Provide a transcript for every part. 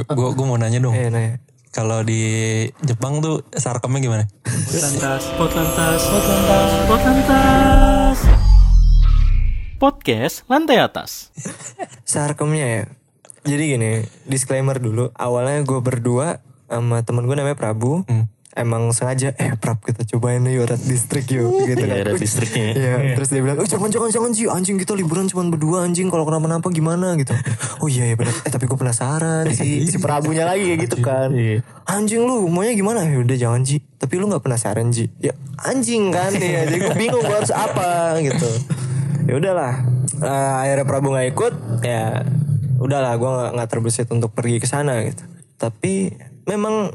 gue gue mau nanya dong. Eh, nanya. Kalau di Jepang tuh sarkemnya gimana? Potlantas, Potlantas, Potlantas, Potlantas. Podcast lantai atas. Sarkemnya ya. Jadi gini, disclaimer dulu. Awalnya gue berdua sama temen gue namanya Prabu. Emang sengaja, eh Prab kita cobain yuk Red District yuk. Gitu Iya, kan. Red Wih, District-nya ya. Iya, terus dia bilang, oh jangan jangan jangan sih anjing kita liburan cuma berdua anjing kalau kenapa-napa gimana gitu. Oh iya ya benar. Eh tapi gue penasaran sih si Prabunya lagi kayak gitu kan. Iya. Anjing lu maunya gimana? Ya udah jangan Ji. Tapi lu nggak penasaran Ji. Ya anjing kan ya. Jadi gue bingung gue harus apa gitu. Ya udahlah. Eh, akhirnya Prabu nggak ikut. Ya udahlah gue nggak terbesit untuk pergi ke sana gitu. Tapi memang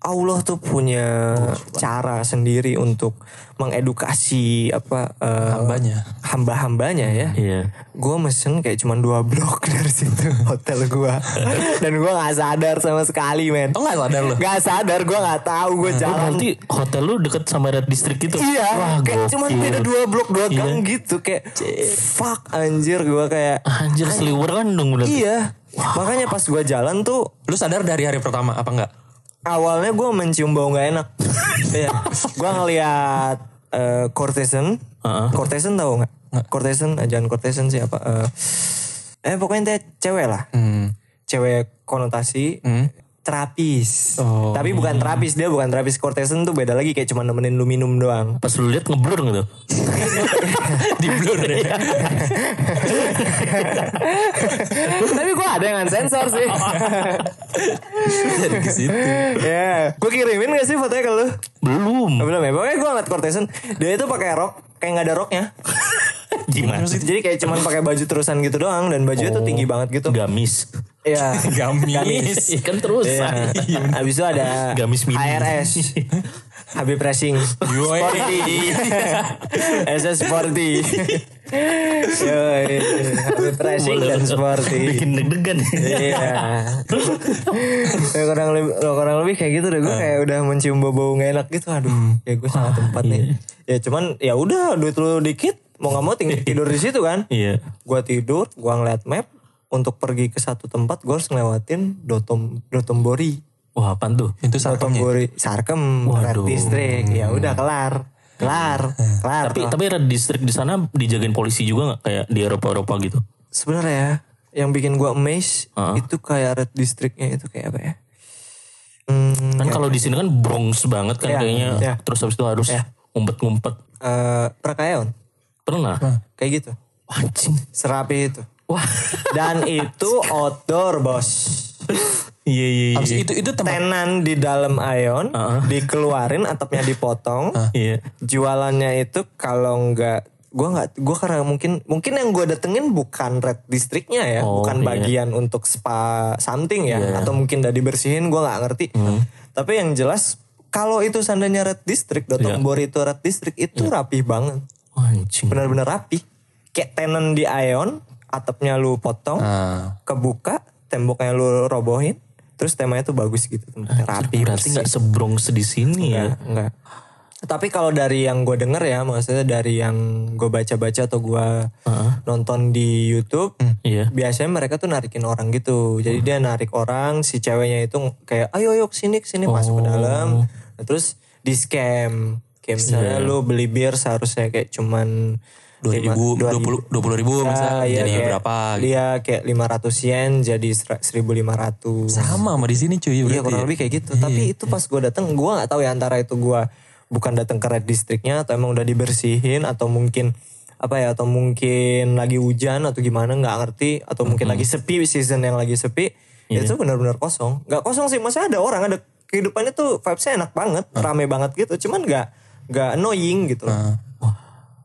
Allah tuh punya cara sendiri untuk mengedukasi apa eh, Hambanya. hamba-hambanya ya. Iya. Gue mesen kayak cuma dua blok dari situ hotel gue dan gue nggak sadar sama sekali men. Oh nggak sadar lo? Gak sadar gue nggak tahu gue Oh, jalan. berarti hotel lu deket sama Red District itu? Iya, Wah, kayak cuma gokil. beda dua blok dua Iya. gang gitu kayak fuck anjir gue kayak Anjir seliwer kan dong berarti. iya. Makanya pas gue jalan tuh Lu sadar dari hari pertama apa enggak? Awalnya gue mencium bau nggak enak. Iya, gue ngeliat eh, courtesan, courtesan tahu nggak? Courtesan, eh, jangan courtesan siapa? Eh, eh pokoknya dia cewek lah, Hmm. cewek konotasi. Terapis, Oh. tapi bukan terapis dia bukan terapis courtesan tuh beda lagi kayak cuma nemenin lu minum doang. Pas lu lihat ngeblur gitu. Di blur ya. tapi gue ada yang sensor sih. Dari ke situ. Ya, gue kirimin gak sih fotonya ke lu? Belum. Oh, belum ya, pokoknya gue ngeliat courtesan Dia itu pakai rok, kayak gak ada roknya Gimana sih? Jadi kayak cuman pakai baju terusan gitu doang Dan bajunya tuh tinggi banget gitu Gamis. Iya. Gamis. Iya kan terus. Iya. Habis itu ada Gamis mini. HRS Habib Racing. Sporty. SS Sporty. Yoi, Habib Racing dan Sporty. Bikin deg-degan. Iya. ya, kurang lebih kurang lebih kayak gitu deh. Gue kayak udah mencium bau-bau gak enak gitu. Aduh ya gue salah tempat nih. Ya cuman ya udah duit lu dikit. Mau nggak mau tinggal tidur di situ kan. Iya. gue tidur gue ngeliat map untuk pergi ke satu tempat gue harus ngelewatin Dotom Dotombori Wah, apaan tuh? Itu sarkemnya. Dotombori Sarkem Red. District ya udah kelar kelar kelar Tapi tapi Red District di sana dijagain polisi juga nggak kayak di Eropa-Eropa gitu? sebenarnya yang bikin gue amazed itu kayak Red Districtnya itu kayak apa ya hmm, Kan kalau di sini kan Bronx banget kan Iya, kayaknya. iya. Terus habis itu harus ngumpet-ngumpet. eh Prakayon Pernah? kayak gitu Anjing. serapi itu Wah. dan itu outdoor bos Iya iya iya. Abis itu itu tempat tenan di dalam ayon Heeh. dikeluarin atapnya dipotong Iya. jualannya itu kalau nggak gua nggak gua karena mungkin mungkin yang gua datengin bukan red districtnya ya Oh, bukan iya. bagian untuk spa something ya Iya. atau mungkin udah dibersihin gua nggak ngerti tapi yang jelas kalau itu seandainya red district Dotongbori itu red district itu rapi banget Anjing. benar-benar rapi kayak tenan di ayon atapnya lu potong Ah. kebuka temboknya lu robohin terus temanya tuh bagus gitu tempatnya rapi Berarti nggak sebronx di sini ya? Enggak. Tapi kalau dari yang gue denger ya, maksudnya dari yang gue baca-baca atau gue nonton di YouTube, Iya. biasanya mereka tuh narikin orang gitu. Jadi dia narik orang, si ceweknya itu kayak, ayo ayo ke sini ke sini masuk ke dalam, Nah, terus di scam. Kayak misalnya lu beli bir seharusnya kayak cuman dua ribu dua puluh dua puluh ribu misalnya iya, jadi kayak- berapa? gitu. Dia kayak 500 yen jadi ser- 1500. Sama sama di sini cuy. Iya kurang lebih kayak gitu. Tapi itu pas gue dateng, gue nggak tahu ya antara itu gue bukan datang ke red districtnya atau emang udah dibersihin atau mungkin apa ya atau mungkin lagi hujan atau gimana nggak ngerti atau mungkin lagi sepi season yang lagi sepi Iya. itu benar-benar kosong nggak kosong sih masih ada orang ada kehidupannya tuh vibesnya enak banget rame banget gitu cuman nggak nggak annoying gitu loh.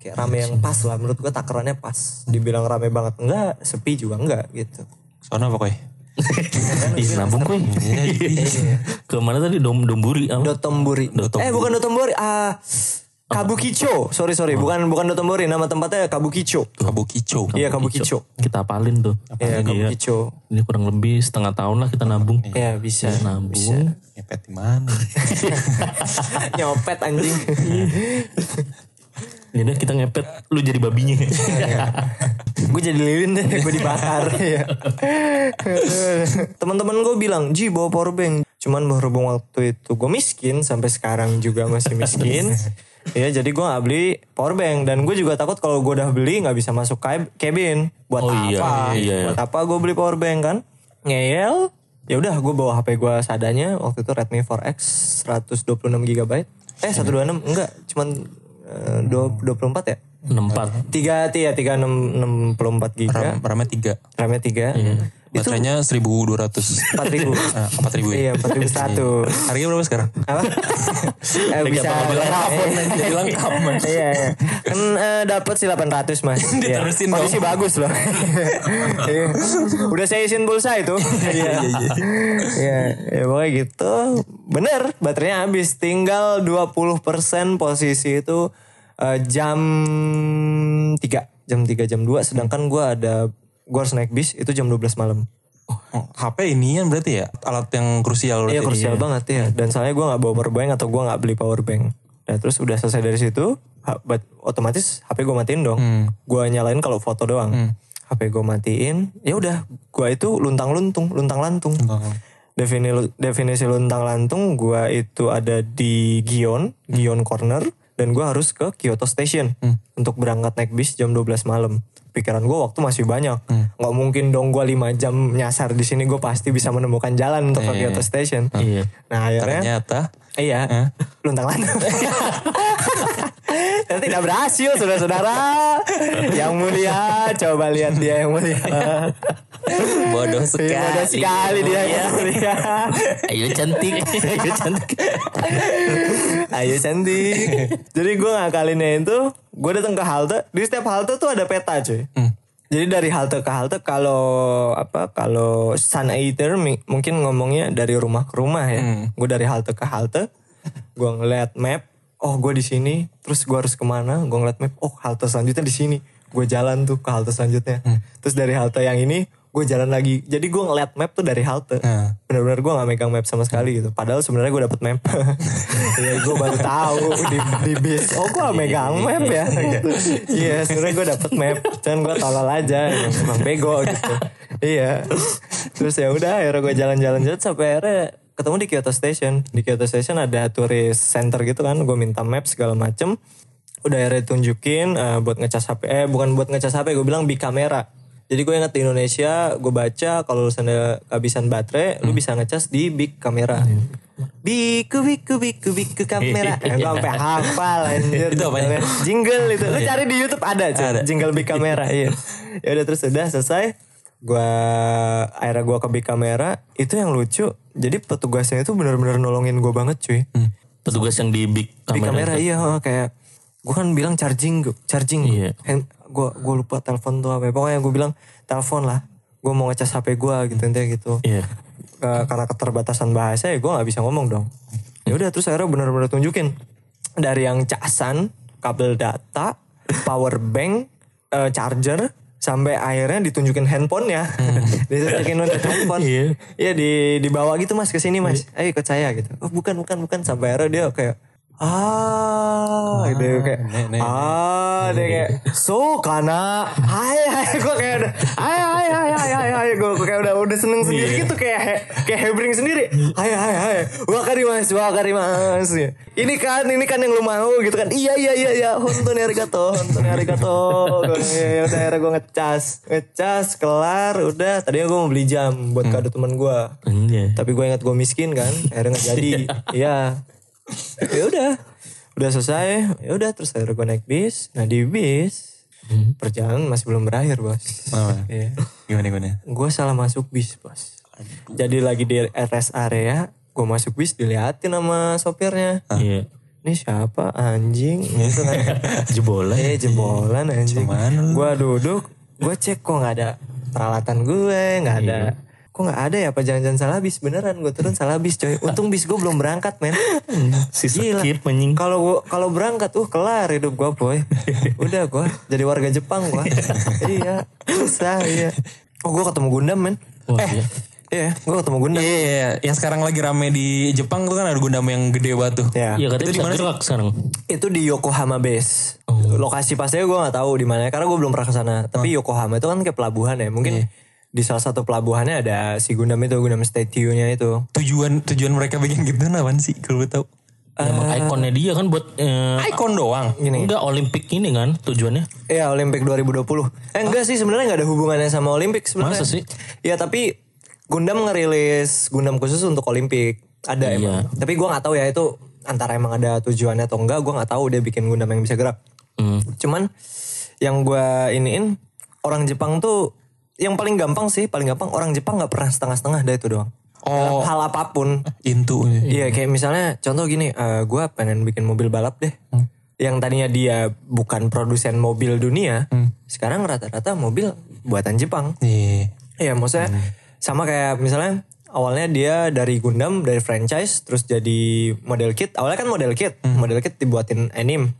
Kayak rame yang pas lah menurut gue takarannya pas dibilang rame banget enggak sepi juga enggak gitu Soalnya pokoknya. Ih, nabung kuy. Ke mana tadi? Dom Domburi. apa? Dotombori. Eh bukan Dotombori, ah Kabukicho. Sorry sorry, bukan bukan Dotombori, nama tempatnya Kabukicho. Kabukicho. Iya Kabukicho. Kita apalin tuh. Iya Iya. Kabukicho. Ini kurang lebih setengah tahun lah kita nabung. Iya bisa. Nabung. Ngepet di mana? Nyopet anjing. Jadi kita ngepet, lu jadi babinya. gue jadi lilin deh gue dibakar. Ya teman-teman gue bilang Ji bawa power bank. Cuman berhubung waktu itu gue miskin sampai sekarang juga masih miskin. Ya jadi gue nggak beli power bank. Dan gue juga takut kalau gue udah beli nggak bisa masuk cab- cabin buat Oh apa? iya, iya. buat apa gue beli power bank kan? Ngeyel. Ya udah gue bawa HP gue seadanya. Waktu itu Redmi 4X 126 GB eh 126 enggak. Cuman eh, 20 24 ya? Nempat. tiga tiga tiga enam enam puluh empat giga. Ram, ramnya 3. ramnya tiga Baterainya 1200. empat ribu. Ah, 4000 ya. iya empat ribu satu. Harganya berapa sekarang? apa? Eh, bisa Jadi lengkap mas. iya iya. Kan eh, dapat sih 800 mas. Iya. Diterusin kondisi bagus loh. Iya. udah saya isiin pulsa itu. Iya iya ya pokoknya gitu. Bener baterainya habis. Tinggal 20% posisi itu eh, jam 3 jam 3 jam 2 sedangkan gua ada gua harus naik bis itu jam 12 malam Oh, HP inian berarti ya alat yang krusial Iya krusial banget ya. Dan soalnya gue nggak bawa power bank atau gue nggak beli power bank. Nah terus udah selesai dari situ, otomatis HP gue matiin dong. Gue nyalain kalau foto doang. HP gue matiin, ya udah. Gue itu luntang luntung, luntang lantung. Defini, definisi luntang lantung gue itu ada di Gion, Gion Corner. Dan gue harus ke Kyoto Station untuk berangkat naik bis jam 12 malam. Pikiran gue waktu masih banyak. nggak mungkin dong gue 5 jam nyasar di sini gue pasti bisa menemukan jalan untuk ke Kyoto Station. Iya. Nah akhirnya Ternyata iya luntang lantung. Dan tidak berhasil saudara-saudara. Yang mulia coba lihat dia yang mulia. bodoh sekali. Iya, Bodoh sekali dia yang mulia. Ayo cantik. Ayo cantik. Ayo cantik. Jadi gue ngakalinnya itu, gue datang ke halte. Di setiap halte tuh ada peta cuy. Jadi dari halte ke halte kalau apa kalau Sun Eater mungkin ngomongnya dari rumah ke rumah ya. Gue dari halte ke halte, gue ngeliat map. Oh gue di sini, terus gue harus ke mana? Gue ngeliat map. Oh halte selanjutnya di sini. Gue jalan tuh ke halte selanjutnya. Terus dari halte yang ini gue jalan lagi. Jadi gue ngeliat map tuh dari halte. Nah. Bener-bener gue gak megang map sama sekali gitu. Padahal sebenarnya gue dapet map. Iya gue baru tahu di, di bis. Oh gue megang map ya. Gitu. Iya sebenarnya gue dapet map. Cuman gue tolol aja. Emang bego gitu. Iya. Terus ya udah akhirnya gue jalan-jalan jalan sampai akhirnya ketemu di Kyoto Station. Di Kyoto Station ada tourist center gitu kan. Gue minta map segala macem. Udah akhirnya tunjukin eh, buat ngecas HP. Eh bukan buat ngecas HP. Gue bilang big kamera. Jadi gue ingat di Indonesia, gue baca kalau misalnya kehabisan baterai, lu bisa ngecas di big kamera. Biku biku biku biku kamera. Eh, gue sampai hafal anjir. Itu apanya? Jingle itu. Lu cari di YouTube ada. Ada. Jingle big kamera. iya. Ya udah terus udah selesai. Gua akhirnya gua ke big kamera, itu yang lucu. Jadi petugasnya itu benar-benar nolongin gue banget, cuy. Petugas yang di big kamera. iya oh, kayak gue kan bilang charging charging Iya. gue gue lupa telepon tuh apa ya. pokoknya gue bilang telepon lah gue mau ngecas hp gue gitu intinya gitu Iya. Ke- karena keterbatasan bahasa ya gue nggak bisa ngomong dong ya udah terus akhirnya bener-bener tunjukin dari yang casan kabel data power bank eh, charger sampai akhirnya ditunjukin handphonenya ditunjukin untuk handphone Iya. Iya di dibawa gitu mas ke sini mas. Ayo ikut saya gitu. Oh bukan bukan bukan sampai akhirnya dia kayak ah gitu kayak nek, nek, ah dia kayak so kana hai hai. Gue kayak udah hai hai hai hai hai hai. Gue kayak udah udah seneng sendiri gitu kayak he- kayak hebring sendiri. Hai hai hai wakari mas wakari mas. Ini kan ini kan yang lu mau gitu kan. Iya iya iya iya. Honton arigato honton arigato. Gua, ya udah akhirnya gue ngecas ngecas kelar udah. Tadinya gue mau beli jam buat kado teman gue Iya. tapi gue ingat gue miskin kan akhirnya nggak jadi. Iya ya udah. Udah selesai ya udah terus akhirnya gue naik bis. Nah di bis perjalanan masih belum berakhir bos. Apa? Iya. Gimana gimana? gue salah masuk bis bos. Jadi lagi di rest area gue masuk bis diliatin sama sopirnya. Iya. ini siapa anjing? Gitu kan. Jebolan. eh jebolan anjing. Gue duduk gue cek kok nggak ada peralatan gue nggak ada kok nggak ada ya apa jangan-jangan salah bis beneran gue turun salah bis coy untung bis gue belum berangkat men Si Gila. skip menying. kalau gua kalau berangkat uh kelar hidup gue boy udah gue jadi warga Jepang gue iya susah iya oh gue ketemu Gundam men Wah, eh iya. iya gue ketemu Gundam Iya, iya, iya. yang sekarang lagi rame di Jepang tuh kan ada Gundam yang gede banget tuh. ya Iya katanya Itu di mana sih? sekarang. itu di Yokohama base lokasi pastinya gue nggak tahu di mana karena gue belum pernah ke sana. Tapi Yokohama itu kan kayak pelabuhan ya. Mungkin di salah satu pelabuhannya ada si Gundam itu, Gundam statue-nya itu. Tujuan tujuan mereka bikin gitu apaan sih kalau lu tahu? Emang ikonnya dia kan buat eh, Icon doang. Gini. enggak Olimpik ini kan tujuannya. Iya Olimpik 2020. Eh enggak sih sebenarnya nggak ada hubungannya sama Olimpik sebenarnya. Masa sih? Iya tapi Gundam ngerilis Gundam khusus untuk Olimpik. Ada Iya. emang. Tapi gue nggak tahu ya itu antara emang ada tujuannya atau enggak. Gue nggak tahu dia bikin Gundam yang bisa gerak. Hmm. Cuman yang gue iniin orang Jepang tuh yang paling gampang sih paling gampang orang Jepang nggak pernah setengah-setengah dah itu doang. Oh. Hal apa pun. Intu. Iya kayak misalnya contoh gini, gue pengen bikin mobil balap deh. Yang tadinya dia bukan produsen mobil dunia, sekarang rata-rata mobil buatan Jepang. Iya. Iya maksudnya sama kayak misalnya awalnya dia dari Gundam dari franchise terus jadi model kit. Awalnya kan model kit, model kit dibuatin anime.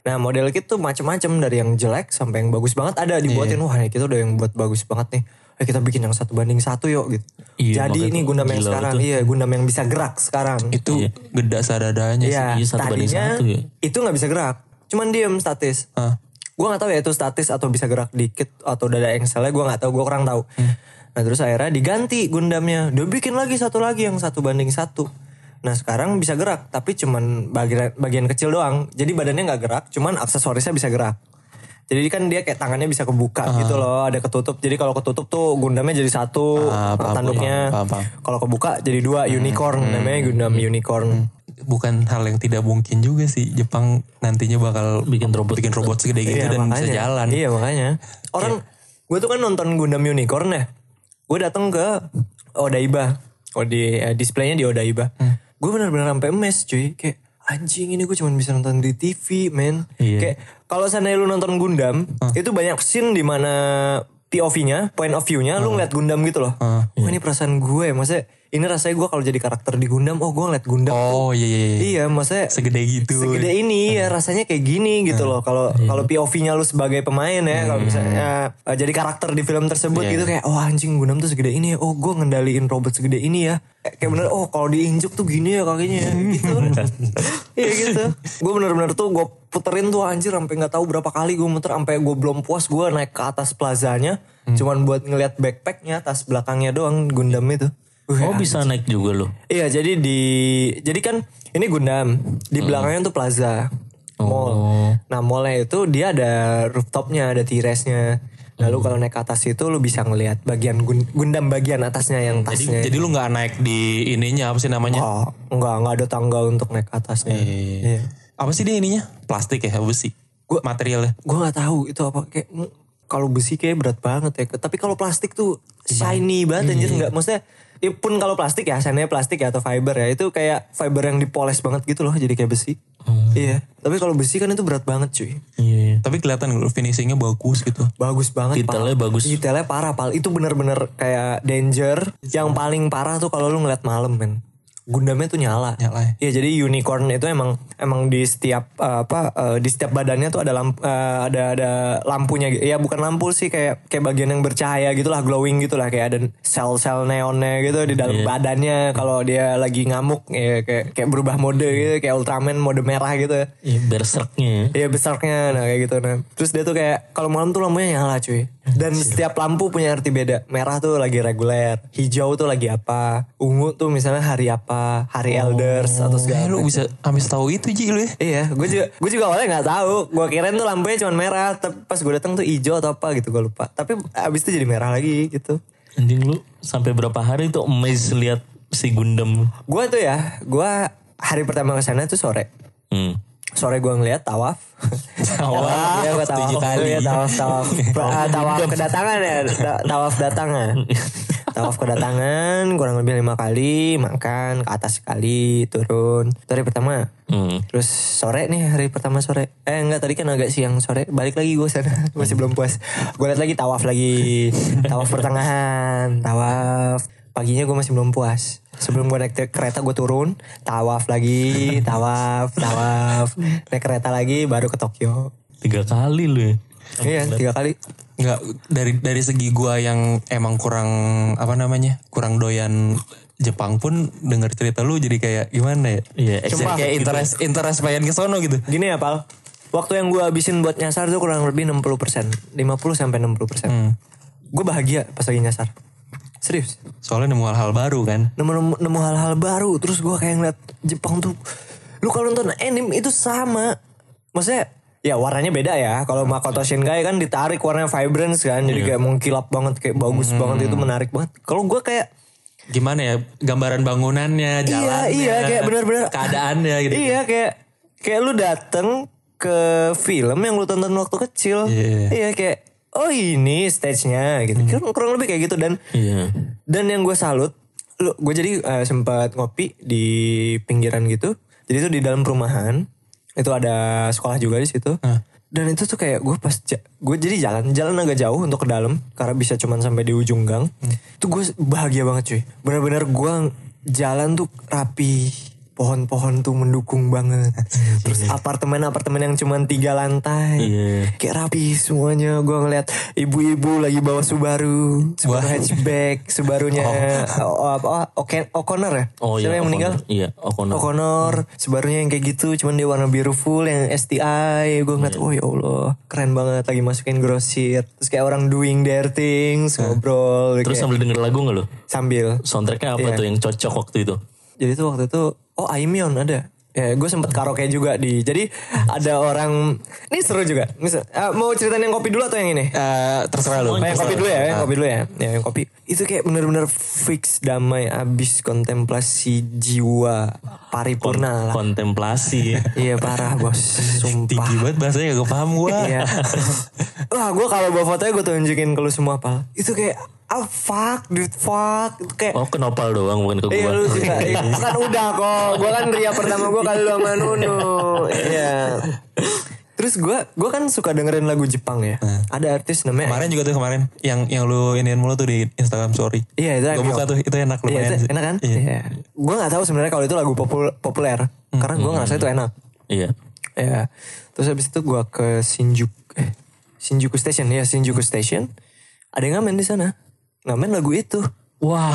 Nah model kit tuh macem-macem dari yang jelek sampai yang bagus banget ada dibuatin. Wah ini kita udah yang buat bagus banget nih. Eh kita bikin yang satu banding satu yuk gitu. Iya, jadi ini Gundam yang sekarang, betul. iya Gundam yang bisa gerak sekarang. Itu geda sadadanya sih. Iya, Iya, satu banding satu ya. itu nggak bisa gerak, cuman diem statis. Hah. Gue nggak tahu ya itu statis atau bisa gerak dikit atau udah ada engselnya gue nggak tahu, gue kurang tahu. Nah terus akhirnya diganti Gundamnya, dia bikin lagi satu lagi yang satu banding satu. Nah sekarang bisa gerak, tapi cuman bagian bagian kecil doang. Jadi badannya nggak gerak, cuman aksesorisnya bisa gerak. Jadi kan dia kayak tangannya bisa kebuka gitu loh, ada ketutup. Jadi kalau ketutup tuh Gundamnya jadi satu, paham, tanduknya. Kalau kebuka jadi dua, unicorn namanya Gundam unicorn. Bukan hal yang tidak mungkin juga sih Jepang nantinya bakal Bikin robot. bikin robot segede gitu dan bisa jalan. Iya makanya. Orang gue tuh kan nonton Gundam Unicorn ya. Gue datang ke Odaiba. Oh di eh, displaynya di Odaiba. Hmm. Gue bener-bener sampai emes cuy. Kayak anjing ini gue cuma bisa nonton di TV men. Iya. Kayak kalau seandainya lu nonton Gundam. Itu banyak scene di mana POV-nya, point of view-nya, lu ngeliat Gundam gitu loh. Ah, Wah ini perasaan gue, maksudnya ini rasanya gue kalau jadi karakter di Gundam, oh gue ngeliat Gundam. Oh iya iya. iya. Iya, maksudnya Segede gitu. segede ini ya rasanya kayak gini gitu loh. Kalau kalau POV-nya lu sebagai pemain ya kalau misalnya eh, jadi karakter di film tersebut gitu kayak oh anjing Gundam tuh segede ini ya. Oh gue ngendaliin robot segede ini ya. Kayak bener oh kalau diinjuk tuh gini ya kakinya ya. Gitu. Iya gitu. Gue bener-bener tuh gue puterin tuh anjir sampai nggak tahu berapa kali gue muter sampai gue belum puas gue naik ke atas plazanya. Cuman buat ngeliat backpacknya tas belakangnya doang Gundam itu Oh bisa naik juga loh. Iya jadi di jadi kan ini Gundam di belakangnya tuh plaza mall. Nah mallnya itu dia ada rooftopnya ada terrace-nya. Lalu kalau naik ke atas itu lu bisa ngelihat bagian Gun- Gundam bagian atasnya yang tasnya. Jadi lu nggak naik di ininya apa sih namanya? oh, enggak enggak ada tangga untuk naik ke atasnya. Iya. Apa sih dia ininya? Plastik ya, besi. Gua- materialnya. Gue nggak tahu itu apa kayak mm, kalau besi kayak berat banget ya. Tapi kalau plastik tuh shiny banget anjir nggak maksudnya ya pun kalau plastik ya, asalnya plastik ya atau fiber ya itu kayak fiber yang dipoles banget gitu loh jadi kayak besi. Iya. Tapi kalau besi kan itu berat banget cuy. Iya. Tapi kelihatan finishingnya bagus gitu. Bagus banget Detailnya Pal. bagus. Detailnya parah pal. Itu bener-bener kayak danger. Yang paling parah tuh kalau lu ngeliat malam men. Gundamnya tuh nyala. Nyala ya? Iya jadi unicorn itu emang emang di setiap eh, apa eh, di setiap badannya tuh ada lampu ada ada lampunya. Ya bukan lampu sih kayak kayak bagian yang bercahaya gitulah glowing gitulah kayak ada sel-sel neonnya gitu di dalam badannya kalau dia lagi ngamuk ya kayak kayak berubah mode gitu kayak Ultraman mode merah gitu. Iya berserknya ya. Iya besarnya nah kayak gitu nah. Terus dia tuh kayak kalau malam tuh lampunya nyala cuy. Dan setiap lampu punya arti beda. Merah tuh lagi reguler, hijau tuh lagi apa, ungu tuh misalnya hari apa, hari elders atau Eh, segala. lu bisa habis tahu itu Ji lu ya? Iya, gue juga gue juga awalnya nggak tahu. Gue kirain tuh lampunya cuma merah, tapi pas gue datang tuh hijau atau apa gitu gue lupa. Tapi abis itu jadi merah lagi gitu. Anjing lu sampai berapa hari tuh amazed lihat si Gundam. Gue tuh ya, gue hari pertama ke sana tuh sore. Hmm. Sore gue ngeliat tawaf. Tawaf, Iya gue tawaf. tujuh kali. Iya tawaf tawaf. Ah, tawaf kedatangan ya. Ta- Tawaf datangan. Tawaf kedatangan kurang lebih lima kali. Makan ke atas sekali. Turun. Itu hari pertama. Hmm. Terus sore nih hari pertama sore. Eh enggak tadi kan agak siang sore. Balik lagi gue sana. Masih belum puas. Gue liat lagi tawaf lagi. Tawaf pertengahan. Tawaf. Paginya gue masih belum puas. Sebelum gue naik kereta gue turun. Tawaf lagi. Tawaf. Tawaf. Naik kereta lagi baru ke Tokyo. Tiga kali lu ya. Iya tiga kali. Nggak dari dari segi gua yang emang kurang apa namanya? Kurang doyan Jepang pun denger cerita lu jadi kayak gimana ya? Iya, excited kayak gitu. interest interest pengen ke sono gitu. Gini ya Pal. waktu yang gue habisin buat nyasar tuh kurang lebih 60 persen 50 sampai 60 persen Hmm. gue bahagia pas lagi nyasar serius Soalnya nemu hal-hal baru kan. nemu nemu, nemu hal-hal baru terus gue kayak ngeliat Jepang tuh lu kalau nonton anime itu sama maksudnya ya warnanya beda ya kalau Makoto Shinkai kan ditarik warnanya vibrance kan jadi kayak mengkilap banget kayak bagus banget itu menarik banget kalau gue kayak Gimana ya gambaran bangunannya, jalannya, iya kayak benar-benar keadaannya gitu. iya kayak kayak lu dateng ke film yang lu tonton waktu kecil Iya. iya kayak oh ini stage-nya gitu Kurang- kurang lebih kayak gitu dan Iya. dan yang gue salut, lu gue jadi eh, sempat ngopi di pinggiran gitu. Jadi itu di dalam perumahan. Itu ada sekolah juga di situ. Dan itu tuh kayak gue pas gue jadi jalan jalan agak jauh untuk ke dalam karena bisa cuman sampai di ujung gang. Itu gue bahagia banget cuy. Bener-bener gue jalan tuh rapi. Pohon-pohon tuh mendukung banget. Terus apartemen-apartemen yang cuman tiga lantai. Iya. Kayak rapi semuanya. Gue ngeliat ibu-ibu lagi bawa Subaru. Subaru Wah. hatchback. Subarunya oh. apa? Oke, O'Connor ya? Oh Siapa iya. yang meninggal? O'Connor. Iya, O'Connor. O'Connor. Subarunya yang kayak gitu. Cuman dia warna biru full. Yang STI. Gue ngeliat, oh ya Allah. Keren banget. Lagi masukin grosir. Terus kayak orang doing their things. Ngobrol. Terus kayak sambil denger lagu gak lo? sambil. Soundtracknya apa Iya. tuh yang cocok waktu itu? Jadi tuh waktu itu oh Aimyon ada. Ya, gue sempet karaoke juga di. Jadi ada orang ini seru juga. Misal, eh, mau ceritain yang kopi dulu atau yang ini? Eh, terserah lu. Oh, yang kopi dulu ya, yang Ah. kopi dulu ya. Ya, yang kopi. Itu kayak bener-bener fix damai abis kontemplasi jiwa paripurna lah. Kontemplasi. Iya parah bos, Tinggi sumpah. banget bahasanya gak paham gue. Iya. Wah gue kalau bawa fotonya gue tunjukin ke lu semua pal. Itu kayak ah fuck dude fuck. Itu kayak Oh ke Nopal doang bukan ke Iya gua. lu juga iya. Kan udah kok. Gue kan ria pertama gue kali lu sama Nunu. Iya. Terus gue gue kan suka dengerin lagu Jepang ya. Ada artis namanya Kemarin juga tuh kemarin. Yang yang lu iniin mulu tuh di Instagram story. Iya itu Gue buka tuh itu enak Iya lumayan. itu enak kan? Iya. Iya. Gue gak tahu sebenarnya kalau itu lagu popul- populer. Karena gue ngerasa itu enak. Iya. Ya Terus habis itu gue ke Shinjuku eh, Shinjuku Station. Ya Shinjuku Station. Ada yang ngamen di sana Ngamen lagu itu. Wah.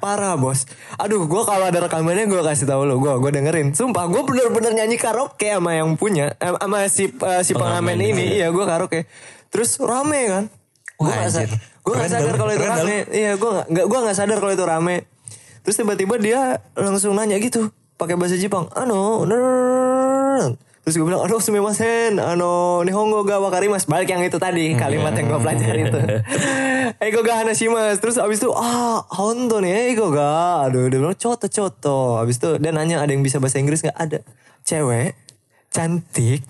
Parah bos. Aduh gue kalau ada rekamannya gue kasih tahu lo. Gue gue dengerin. Sumpah gue bener-bener nyanyi karaoke sama yang punya eh, Sama si, eh, si pengamen Pengamen, ini. iya. Iya gue karaoke. Terus rame kan? Gue gak, sa- anjir. gue gak sadar kalau itu rame. Iya gue gak, gue gak sadar kalau itu rame. Terus tiba-tiba dia langsung nanya gitu pakai bahasa Jepang. Ano? Nerd. Terus gue bilang, aduh sumimasen, ano, nihongo ga wakarimas. Balik yang itu tadi, kalimat yang gue pelajari itu. Ego ga hanashimasu. Terus abis itu, ah, honto nih, ego ga. Aduh, dia bilang, coto, coto. Abis itu dia nanya, ada yang bisa bahasa Inggris gak? Ada. Cewek, cantik.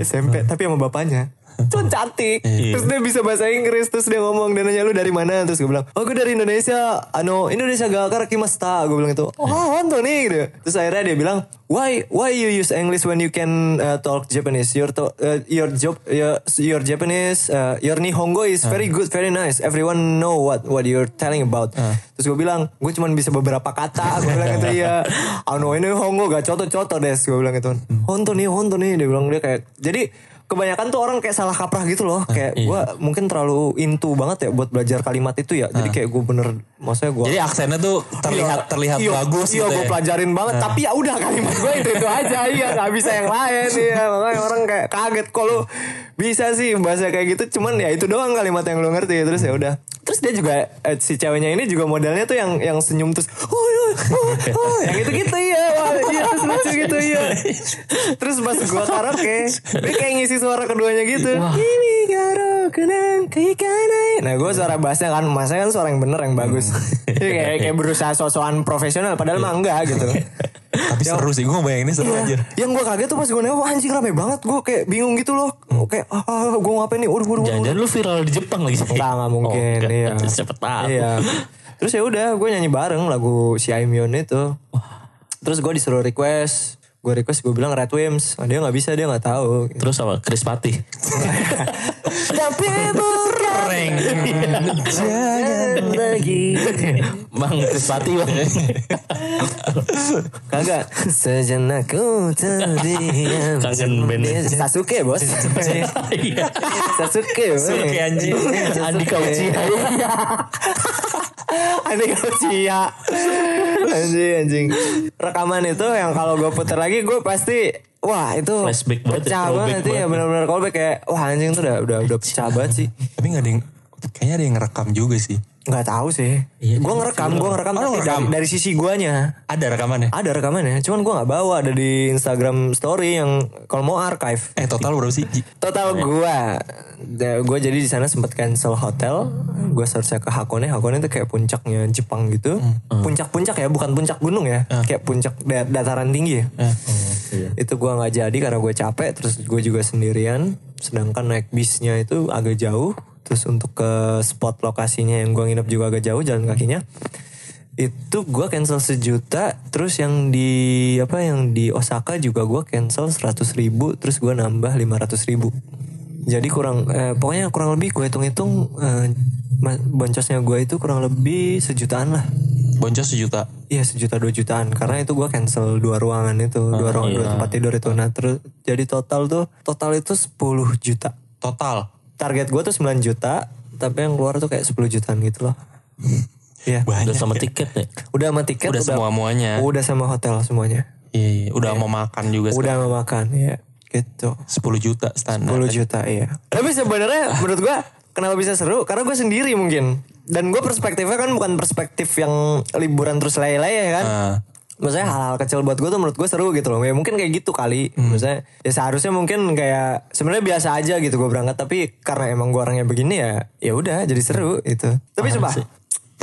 SMP, tapi sama bapaknya. Cuman cantik. Terus dia bisa bahasa Inggris. Terus dia ngomong, dia nanya lu dari mana? Terus gue bilang, oh gue dari Indonesia. Ano, Indonesia ga karakimasta. Gue bilang itu, oh honto nih. Gitu. Terus akhirnya dia bilang, why why you use English when you can uh, talk Japanese? Your to, uh, your job your, your Japanese uh, your Nihongo is very good, very nice. Everyone know what what you're telling about. Terus gue bilang, gue cuma bisa beberapa kata. Gue bilang itu iya. Ano ini Hongo gak coto-coto des. Gue bilang itu. Honto nih, honto nih. Dia bilang dia kayak. Jadi kebanyakan tuh orang kayak salah kaprah gitu loh. Kayak gue mungkin terlalu into banget ya buat belajar kalimat itu ya. Jadi kayak gue bener, maksudnya gue Jadi aksennya tuh terlihat terlihat iya, bagus iya gitu gue ya. pelajarin banget. Tapi ya udah kalimat gue itu itu aja. Iya nggak bisa yang lain. Iya makanya orang kayak kaget kalau bisa sih bahasa kayak gitu. Cuman ya itu doang kalimat yang lo ngerti. Terus ya udah. Terus dia juga eh, si ceweknya ini juga modelnya tuh yang yang senyum terus oh, oh, oh, oh, yang itu gitu iya. Wah, iya terus lucu gitu iya. Terus pas gue karaoke dia kayak ngisi suara keduanya gitu. Ini karo kenang keikanai nah gue suara bassnya kan masanya kan suara yang bener yang bagus. Jadi kayak kayak berusaha sosokan profesional padahal mah enggak gitu Tapi seru sih gue bayanginnya seru Iya. aja. Yang gue kaget tuh pas gue nengok anjing rame banget gue kayak bingung gitu loh. Kayak ah gue ngapain nih? Waduh waduh. Jangan-jangan lu viral di Jepang lagi. Enggak nggak mungkin. Oh, enggak. iya. Siapa tahu. Iya. Terus ya udah gue nyanyi bareng lagu si Aimyon itu. Terus gue disuruh request. Gue request gue bilang Red Wimps. Ah, dia nggak bisa dia nggak tahu. Terus apa? Chris Patih. Tapi bukan jangan lagi. Bang Chris Patih bang. Kagak Sejenak ku terdiam Kangen band. Sasuke bos Iya. Sasuke bos. Sasuke, anjing. Andika Uchiha. Andika Uchiha Anjing anjing Rekaman itu yang kalau gue putar lagi Gue pasti wah itu Flashback banget ya, pecah banget ya benar-benar callback kayak wah anjing tuh udah udah udah pecah banget sih Tapi gak ada yang kayaknya ada yang ngerekam juga sih. nggak tahu sih. Iya, gue ngerekam gue ngerekam Oh, tapi ngerekam? dari, dari sisi guanya. Ada rekamannya? ada rekamannya cuman gue nggak bawa ada di Instagram Story yang kalau mau archive. Eh total berapa sih? Total gua gue jadi di sana sempat cancel hotel. Gue search ke Hakone Hakone itu kayak puncaknya Jepang gitu. Puncak-puncak ya bukan puncak gunung ya. Kayak puncak da- dataran tinggi ya. Itu gua nggak jadi karena gue capek terus gue juga sendirian. Sedangkan naik bisnya itu agak jauh terus untuk ke spot lokasinya yang gua nginep juga agak jauh jalan kakinya itu gua cancel sejuta. Terus yang di apa yang di Osaka juga gua cancel 100 ribu terus gua nambah 500 ribu. Jadi kurang eh, pokoknya kurang lebih gue hitung-hitung eh, boncosnya gue itu kurang lebih sejutaan lah. Boncos sejuta. Iya sejuta dua jutaan. Karena itu gua cancel dua ruangan itu dua ruangan dua tempat tidur itu. Nah terus jadi total tuh total itu 10 juta. Total. Target gua tuh 9 juta tapi yang keluar tuh kayak 10 jutaan gitu loh. Iya. Udah sama tiket ya. udah sama tiket Udah semua-muanya. udah sama hotel semuanya. Iya, iya. udah mau makan juga udah mau makan ya gitu. 10 juta standar. 10 juta iya. Tapi sebenarnya menurut gua kenapa bisa seru? Karena gue sendiri mungkin. Dan gue perspektifnya kan bukan perspektif yang liburan terus lay-lay ya kan? Ah. Maksudnya hal-hal kecil buat gue tuh menurut gue seru gitu loh. Ya mungkin kayak gitu kali. Maksudnya ya seharusnya mungkin kayak sebenarnya biasa aja gitu gue berangkat tapi karena emang gue orangnya begini ya ya udah jadi seru itu. Tapi coba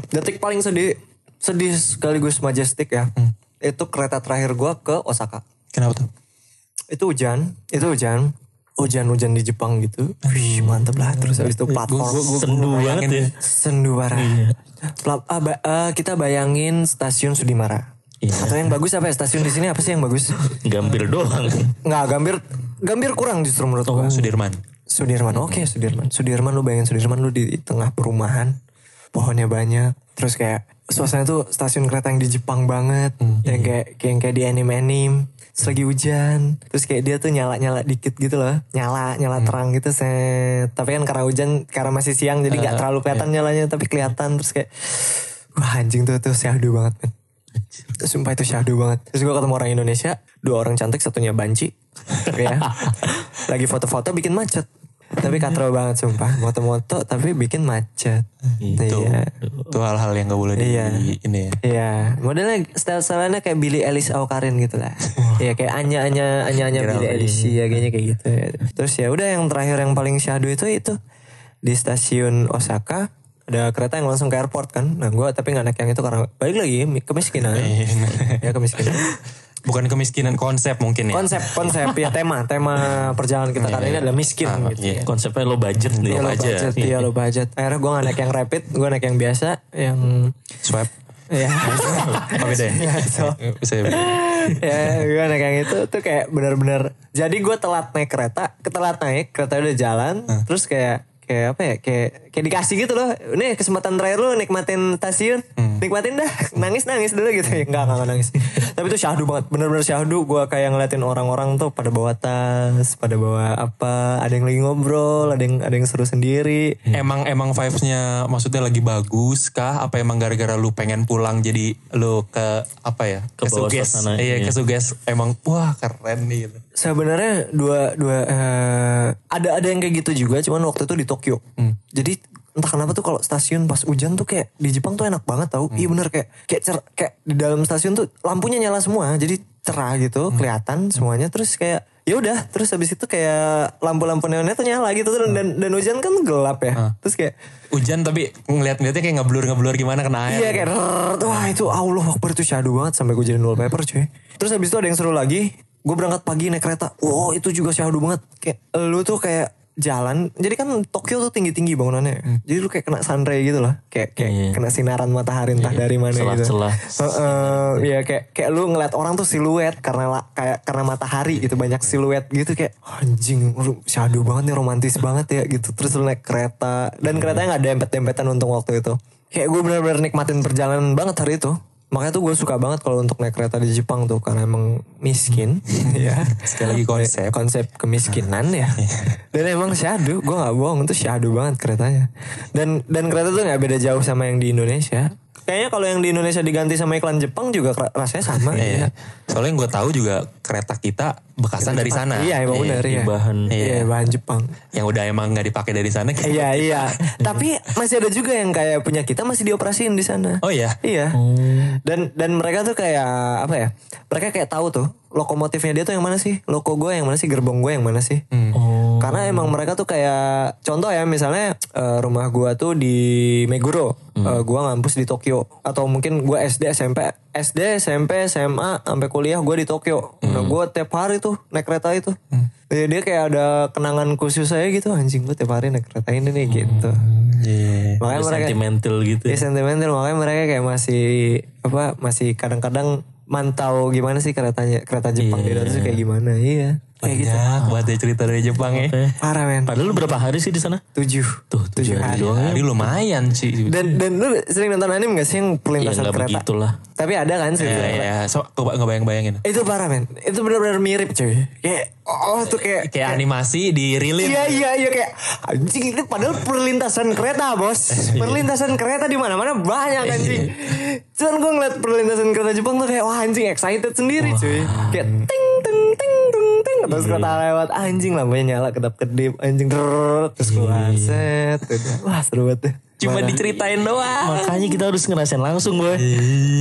detik paling sedih sedih sekaligus majestic ya. Itu kereta terakhir gue ke Osaka. Kenapa tuh? Itu hujan, itu hujan. Hujan-hujan di Jepang gitu. Wih, mantep lah. Terus habis itu platform. Sendu banget ya. Sendu parah. Pla- ah, ba- ah, kita bayangin stasiun Sudimara. Iya. Atau yang bagus apa ya stasiun di sini apa sih yang bagus? Gambir doang. Nggak Gambir, Gambir kurang justru menurut gua. Sudirman. Sudirman, oke Sudirman. Sudirman lu bayangin Sudirman lu di tengah perumahan, pohonnya banyak, terus kayak suasana tuh stasiun kereta yang di Jepang banget, yang kayak kayak yang kayak di anime-anime. Terus lagi hujan, terus kayak dia tuh nyala-nyala dikit gitu loh, nyala nyala terang gitu set. Tapi kan karena hujan, karena masih siang jadi nggak terlalu kelihatan nyalanya, tapi kelihatan terus kayak wah anjing tuh tuh syahdu banget men. Sumpah itu syahdu banget. Terus gue ketemu orang Indonesia, dua orang cantik, satunya banci. ya. Lagi foto-foto bikin macet. Tapi katro banget sumpah. Moto-moto tapi bikin macet. Itu. Iya. Itu hal-hal yang gak boleh di Iya. ini ya. Iya, modelnya style-stylenya kayak Billy Ellis Awkarin gitu lah. Iya kayak Anya Anya Anya Anya Billy Ellis ya kayaknya kayak gitu. ya. Terus ya udah yang terakhir yang paling syahdu itu itu di stasiun Osaka ada kereta yang langsung ke airport kan. Nah gue tapi nggak naik yang itu karena balik lagi mi- kemiskinan. ya kemiskinan. Bukan kemiskinan konsep mungkin ya. Konsep konsep ya tema tema perjalanan kita kali ini adalah miskin gitu. iya. Konsepnya lo budget nih. Iya, lo budget, iya lo budget. Akhirnya gue gak naik yang rapid, gue naik yang biasa, yang Swab. ya Oh beda ya? so, Bisa ya, beda. ya gue naik yang itu tuh kayak bener-bener jadi gue telat naik kereta ketelat naik kereta udah jalan terus kayak kayak apa ya kayak kayak dikasih gitu loh. Nih kesempatan terakhir lu nikmatin stasiun. Nikmatin dah. Nangis nangis dulu gitu. Ya enggak enggak, enggak nangis. Tapi itu syahdu banget. Bener-bener syahdu. Gue kayak ngeliatin orang-orang tuh pada bawa tas pada bawa apa ada yang lagi ngobrol ada yang ada yang seru sendiri. Emang emang vibes-nya maksudnya lagi bagus kah? Apa emang gara-gara lu pengen pulang jadi lu ke apa ya? Ke bawah Kesuges. suasana, Iya, iya. kesuges emang wah keren nih gitu. Sebenarnya dua dua eh, ada ada yang kayak gitu juga, cuman waktu itu di Tokyo. Jadi entah kenapa tuh kalau stasiun pas hujan tuh kayak di Jepang tuh enak banget tau. Iya bener kayak kayak cer kayak di dalam stasiun tuh lampunya nyala semua, jadi cerah gitu, kelihatan semuanya. Terus kayak ya udah, terus habis itu kayak lampu-lampu neonnya tuh nyala gitu Terus dan dan hujan kan gelap ya. Terus kayak Hujan tapi ngeliat-ngeliatnya kayak ngeblur-ngeblur gimana kena air. Iya kayak rrrr, wah itu Allah Akbar itu syahdu banget sampai gue jadi wallpaper cuy. Terus habis itu ada yang seru lagi, gue berangkat pagi naik kereta. Wow itu juga syahdu banget. Kayak lu tuh kayak jalan, jadi kan Tokyo tuh tinggi-tinggi bangunannya. Jadi lu kayak kena sunray gitu loh. Kayak kayak Iya. kena sinaran matahari entah dari mana gitu. celah-celah. Heeh, Iya kayak kayak lu ngeliat orang tuh siluet karena la- kayak karena matahari gitu banyak siluet gitu kayak anjing lu syahdu banget nih romantis banget ya gitu. Terus lu naik kereta dan keretanya nggak dempet-dempetan untung waktu itu. Kayak gue bener-bener nikmatin perjalanan banget hari itu. Makanya tuh gue suka banget kalau untuk naik kereta di Jepang tuh karena emang miskin ya. Sekali lagi konsep. konsep kemiskinan ya. Dan emang syahdu, gue nggak bohong itu syahdu banget keretanya. Dan dan kereta tuh nggak beda jauh sama yang di Indonesia. kayaknya kalau yang di Indonesia diganti sama iklan Jepang juga ra- rasanya sama. Iya. Soalnya yang gue tahu juga kereta kita bekasan dari sana. Iya emang benar Di ya. bahan Iya bahan Jepang. Yang udah emang nggak dipakai dari sana. kayak- Iya iya. Tapi masih ada juga yang kayak punya kita masih dioperasiin di sana. Oh iya. Iya. Dan dan mereka tuh kayak apa ya? Mereka kayak tahu tuh lokomotifnya dia tuh yang mana sih? Loko gue yang mana sih? Gerbong gue yang mana sih? Oh. Karena emang mereka tuh kayak contoh ya misalnya eh, rumah gua tuh di Meguro, Eh, gua ngampus di Tokyo atau mungkin gua SD SMP SD SMP SMA sampai kuliah gua di Tokyo. Nah gua tiap hari tuh naik kereta itu. Ya, dia kayak ada kenangan khusus saya gitu anjing gua tiap hari naik kereta ini nih gitu. Iya. Makanya Ada mereka sentimental gitu. ya sentimental makanya mereka kayak masih apa masih kadang-kadang mantau gimana sih keretanya kereta Jepang di Indonesia kayak gimana iya kayak gitu banget ya cerita dari Jepang ya. parah men Padahal lu berapa hari sih di sana? tujuh Tuh, tujuh hari doang. Hari lumayan sih. dan dan lu sering nonton anime gak sih yang Ya perlintasan nggak kereta begitulah. Tapi ada kan sih Iya, iya. So, coba ngebayang-bayangin. itu parah men itu benar-benar mirip cuy kayak oh tuh kayak Kayak animasi di relate. Iya iya iya kayak anjing itu padahal perlintasan kereta bos. Perlintasan kereta di mana-mana banyak anjing. Cuman gue ngeliat perlintasan kereta Jepang tuh kayak wah anjing excited sendiri cuy. Kayak ting ting ting ting ting terus kereta lewat anjing lampunya nyala kedap kedip anjing drrrr, terus keluar set wah seru banget deh. Cuma Mana? diceritain doang. Makanya kita harus ngerasain langsung boy.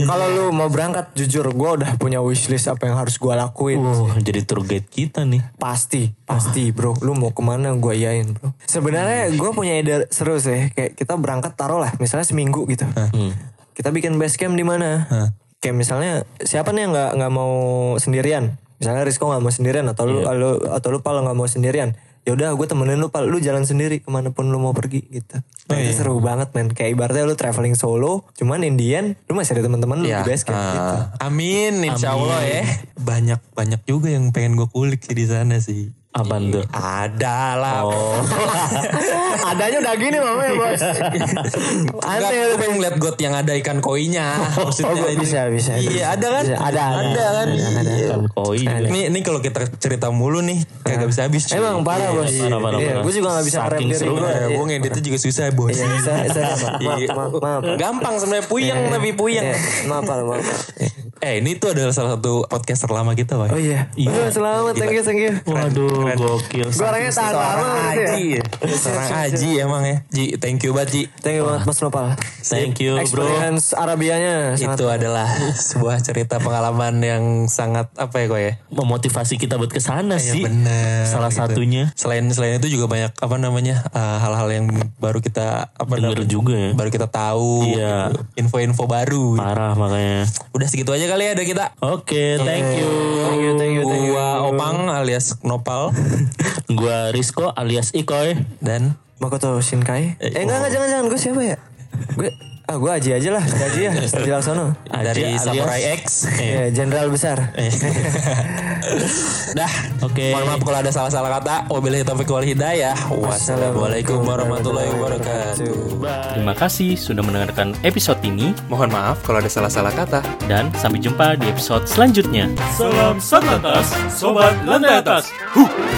Kalau lu mau berangkat jujur gue udah punya wishlist apa yang harus gue lakuin. Wah, jadi tour guide kita nih. Pasti, pasti bro. Lu mau ke mana gue iyain bro. Sebenarnya gue punya ide seru sih. Kayak kita berangkat taruh lah, misalnya seminggu gitu. Kita bikin base camp di mana? Kayak misalnya siapa nih yang nggak nggak mau sendirian? Misalnya Rizko nggak mau sendirian atau lu lu- atau lu Pal nggak mau sendirian. Ya udah gue temenin lu Pal, lu jalan sendiri ke mana pun lu mau pergi gitu. Nah, itu seru banget men. Kayak ibaratnya lu traveling solo, cuman Indian, lu masih ada teman-teman lu Ya, di base camp gitu. ah, amin, insya Allah ya. Banyak banyak juga yang pengen gue kulik sih di sana sih. Apaan tuh? Ada lah. Oh. Adanya udah gini mamanya bos. Enggak, Aneh gue lu. pengen ngeliat got yang ada ikan koinya. Maksudnya Oh, ini. bisa, bisa. Iya, ada kan? Bisa, ada, ada. Ada kan? Ada. Iya. Kan koi. Ini ini kalau kita cerita mulu nih kagak bisa habis. cuy. Emang parah bos. parah, parah, Iya, parah. gue juga gak bisa ngerem diri gue. Iya, gue ngeditnya juga susah bos. Iya, saya, saya, maaf, Iya. maaf, maaf. Gampang sebenarnya puyeng tapi puyeng. Iya, maaf, maaf. Eh ini tuh adalah salah satu podcast terlama kita, Pak. Oh iya. Oh, selamat, thank you, thank you. Waduh, gokil. Gue orangnya tahan lama gitu ya. Seorang Aji emang ya. Ji, thank you banget Ji. Thank you banget Mas Nopal. Thank you, bro. Experience Arabianya Itu adalah sebuah cerita pengalaman yang sangat apa ya kok ya? Memotivasi kita buat ke sana sih. bener, Salah gitu. satunya. Selain selain itu juga banyak apa namanya eh, hal-hal yang baru kita apa Denger namanya, juga ya. baru kita tahu Iya. gitu. info-info baru Parah makanya. udah segitu aja kali ya dari kita Oke, thank you. Thank you, thank you, thank you. gua Opang alias Nopal Gua Rizko alias Ikoy. dan Makoto Shinkai. Eh, enggak, enggak, jangan, jangan. Gue siapa ya? Gue, ah gue Aji aja lah. Aji ya, Aji Laksono. dari Samurai X Iya, jenderal besar. dah Oke. mohon maaf kalau ada salah-salah kata wabillahi taufiq wal hidayah wassalamualaikum warahmatullahi wabarakatuh Terima kasih sudah mendengarkan episode ini mohon maaf kalau ada salah-salah kata dan sampai jumpa di episode selanjutnya. Salam Satlantas, Sobat Lantai Atas. Huh.